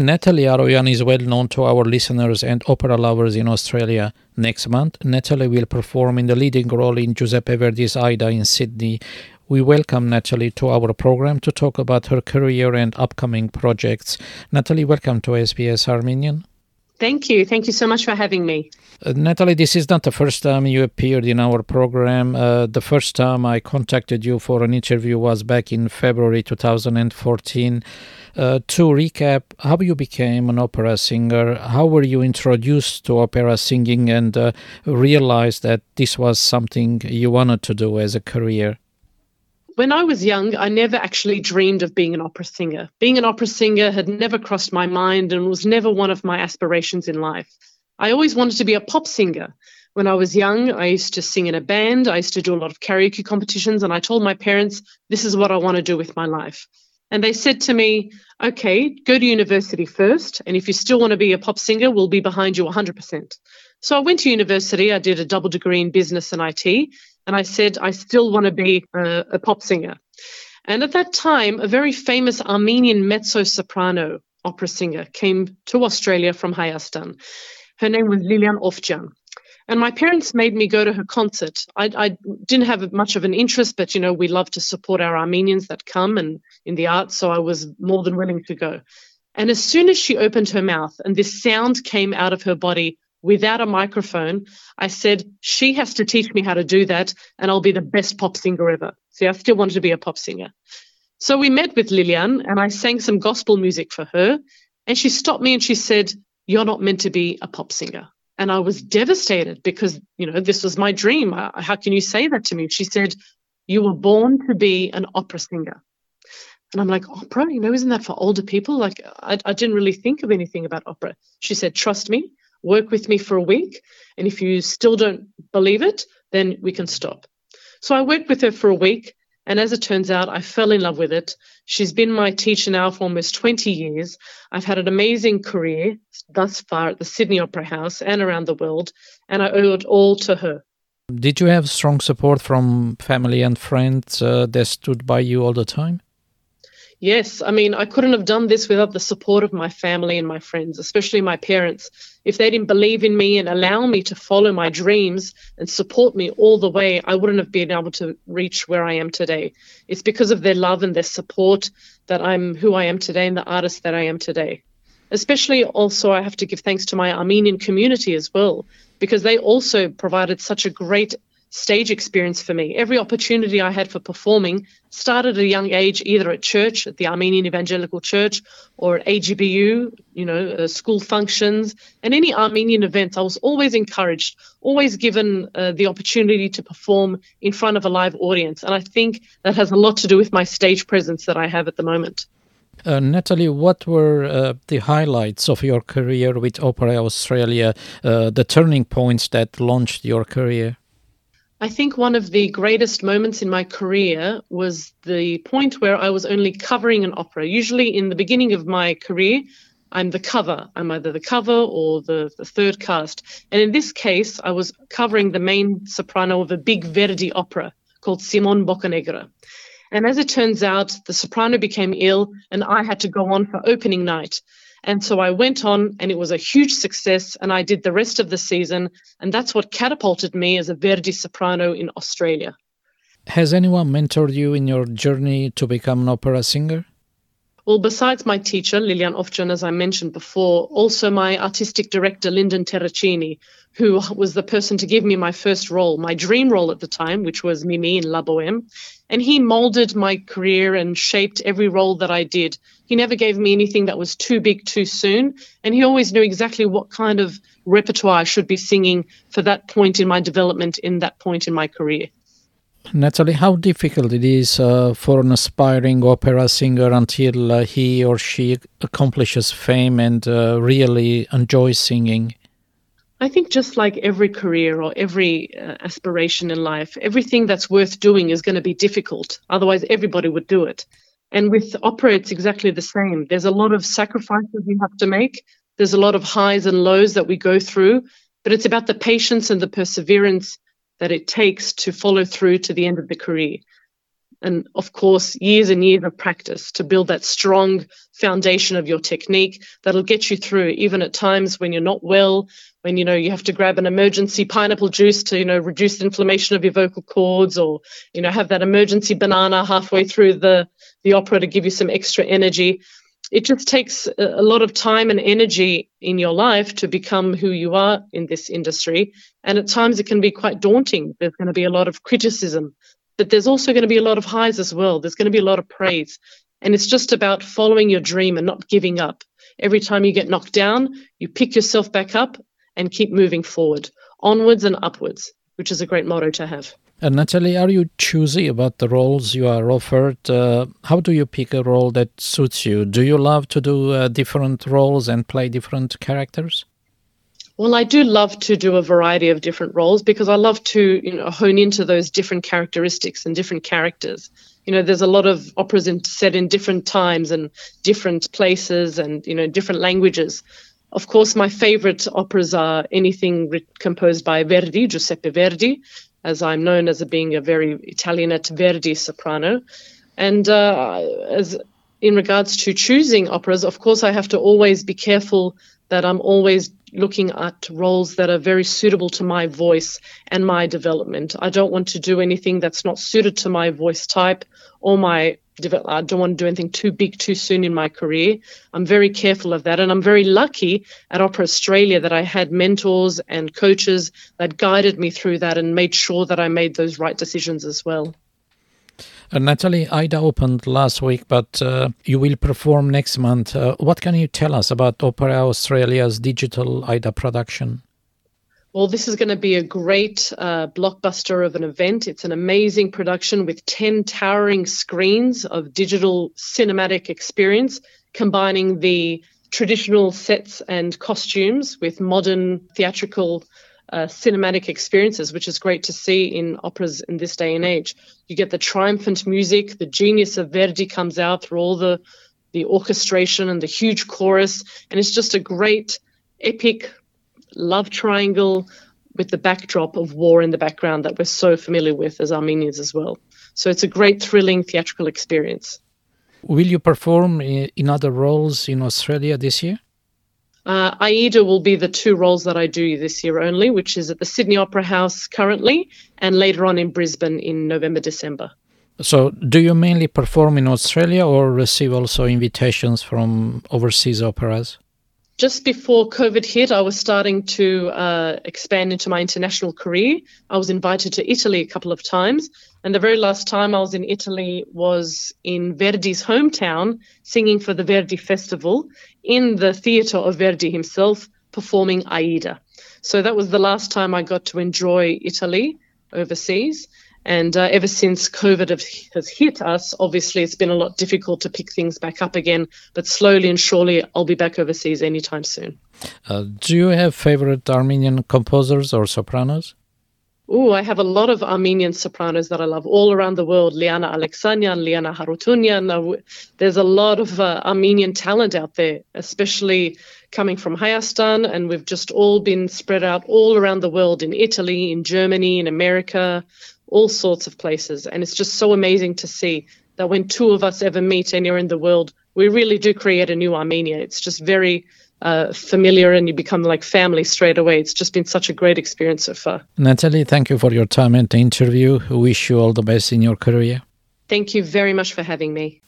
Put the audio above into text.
Natalie Aroyan is well known to our listeners and opera lovers in Australia. Next month, Natalie will perform in the leading role in Giuseppe Verdi's Aida in Sydney. We welcome Natalie to our program to talk about her career and upcoming projects. Natalie, welcome to SBS Armenian. Thank you. Thank you so much for having me. Uh, Natalie, this is not the first time you appeared in our program. Uh, the first time I contacted you for an interview was back in February 2014. Uh, to recap, how you became an opera singer, how were you introduced to opera singing and uh, realized that this was something you wanted to do as a career? When I was young, I never actually dreamed of being an opera singer. Being an opera singer had never crossed my mind and was never one of my aspirations in life. I always wanted to be a pop singer. When I was young, I used to sing in a band, I used to do a lot of karaoke competitions, and I told my parents, this is what I want to do with my life. And they said to me, okay, go to university first, and if you still want to be a pop singer, we'll be behind you 100%. So I went to university, I did a double degree in business and IT, and I said, I still want to be a, a pop singer. And at that time, a very famous Armenian mezzo soprano opera singer came to Australia from Hayastan. Her name was Lilian Ofjan. And my parents made me go to her concert. I, I, didn't have much of an interest, but you know, we love to support our Armenians that come and in the arts, so I was more than willing to go. And as soon as she opened her mouth and this sound came out of her body without a microphone, I said, she has to teach me how to do that, and I'll be the best pop singer ever. See, I still wanted to be a pop singer. So we met with Lilian, and I sang some gospel music for her. And she stopped me and she said, You're not meant to be a pop singer. And I was devastated because, you know, this was my dream. Uh, how can you say that to me? She said, You were born to be an opera singer. And I'm like, opera, you know, isn't that for older people? Like, I, I didn't really think of anything about opera. She said, Trust me, work with me for a week. And if you still don't believe it, then we can stop. So I worked with her for a week. And as it turns out, I fell in love with it. She's been my teacher now for almost 20 years. I've had an amazing career thus far at the Sydney Opera House and around the world, and I owe it all to her. Did you have strong support from family and friends uh, that stood by you all the time? Yes, I mean, I couldn't have done this without the support of my family and my friends, especially my parents. If they didn't believe in me and allow me to follow my dreams and support me all the way, I wouldn't have been able to reach where I am today. It's because of their love and their support that I'm who I am today and the artist that I am today. Especially also, I have to give thanks to my Armenian community as well, because they also provided such a great stage experience for me. Every opportunity I had for performing started at a young age, either at church, at the Armenian Evangelical Church, or at AGBU, you know, uh, school functions, and any Armenian events. I was always encouraged, always given uh, the opportunity to perform in front of a live audience. And I think that has a lot to do with my stage presence that I have at the moment. Uh, Natalie, what were uh, the highlights of your career with Opera Australia, uh, the turning points that launched your career? I think one of the greatest moments in my career was the point where I was only covering an opera. Usually, in the beginning of my career, I'm the cover. I'm either the cover or the, the third cast. And in this case, I was covering the main soprano of a big Verdi opera called Simon Boccanegra. And as it turns out, the soprano became ill, and I had to go on for opening night. And so I went on, and it was a huge success. And I did the rest of the season. And that's what catapulted me as a Verdi soprano in Australia. Has anyone mentored you in your journey to become an opera singer? Well, besides my teacher, Lilian Ofjan, as I mentioned before, also my artistic director, Lyndon Terracini, who was the person to give me my first role, my dream role at the time, which was Mimi in La Boheme. And he molded my career and shaped every role that I did. He never gave me anything that was too big too soon. And he always knew exactly what kind of repertoire I should be singing for that point in my development, in that point in my career. Natalie, how difficult it is uh, for an aspiring opera singer until uh, he or she accomplishes fame and uh, really enjoys singing? I think just like every career or every uh, aspiration in life, everything that's worth doing is going to be difficult. Otherwise, everybody would do it. And with opera, it's exactly the same. There's a lot of sacrifices you have to make. There's a lot of highs and lows that we go through, but it's about the patience and the perseverance that it takes to follow through to the end of the career. And of course years and years of practice to build that strong foundation of your technique that'll get you through even at times when you're not well when you know you have to grab an emergency pineapple juice to you know reduce inflammation of your vocal cords or you know have that emergency banana halfway through the the opera to give you some extra energy. It just takes a lot of time and energy in your life to become who you are in this industry and at times it can be quite daunting. There's going to be a lot of criticism but there's also going to be a lot of highs as well. There's going to be a lot of praise. And it's just about following your dream and not giving up. Every time you get knocked down, you pick yourself back up and keep moving forward, onwards and upwards, which is a great motto to have. And Natalie, are you choosy about the roles you are offered? Uh, how do you pick a role that suits you? Do you love to do uh, different roles and play different characters? Well, I do love to do a variety of different roles because I love to, you know, hone into those different characteristics and different characters. You know, there's a lot of operas in, set in different times and different places and you know different languages. Of course, my favorite operas are anything re- composed by Verdi, Giuseppe Verdi, as I'm known as a being a very Italianate Verdi soprano. And uh, as in regards to choosing operas, of course, I have to always be careful that I'm always looking at roles that are very suitable to my voice and my development. I don't want to do anything that's not suited to my voice type or my I don't want to do anything too big too soon in my career. I'm very careful of that. And I'm very lucky at Opera Australia that I had mentors and coaches that guided me through that and made sure that I made those right decisions as well. Uh, Natalie, Aida opened last week, but uh, you will perform next month. Uh, what can you tell us about Opera Australia's digital Aida production? Well, this is going to be a great uh, blockbuster of an event. It's an amazing production with 10 towering screens of digital cinematic experience, combining the traditional sets and costumes with modern theatrical uh, cinematic experiences, which is great to see in operas in this day and age. You get the triumphant music, the genius of Verdi comes out through all the the orchestration and the huge chorus, and it's just a great epic love triangle with the backdrop of war in the background that we're so familiar with as Armenians as well. So it's a great, thrilling theatrical experience. Will you perform in other roles in Australia this year? Uh, Aida will be the two roles that I do this year only, which is at the Sydney Opera House currently and later on in Brisbane in November, December. So, do you mainly perform in Australia or receive also invitations from overseas operas? Just before COVID hit, I was starting to uh, expand into my international career. I was invited to Italy a couple of times, and the very last time I was in Italy was in Verdi's hometown, singing for the Verdi Festival in the theatre of Verdi himself, performing Aida. So that was the last time I got to enjoy Italy overseas. And uh, ever since COVID has hit us, obviously it's been a lot difficult to pick things back up again. But slowly and surely, I'll be back overseas anytime soon. Uh, do you have favorite Armenian composers or sopranos? Oh, I have a lot of Armenian sopranos that I love all around the world. Liana Alexanyan, Liana Harutyunyan. There's a lot of uh, Armenian talent out there, especially coming from Hayastan. And we've just all been spread out all around the world in Italy, in Germany, in America, all sorts of places. And it's just so amazing to see that when two of us ever meet anywhere in the world, we really do create a new Armenia. It's just very uh, familiar and you become like family straight away. It's just been such a great experience so far. Natalie, thank you for your time and the interview. Wish you all the best in your career. Thank you very much for having me.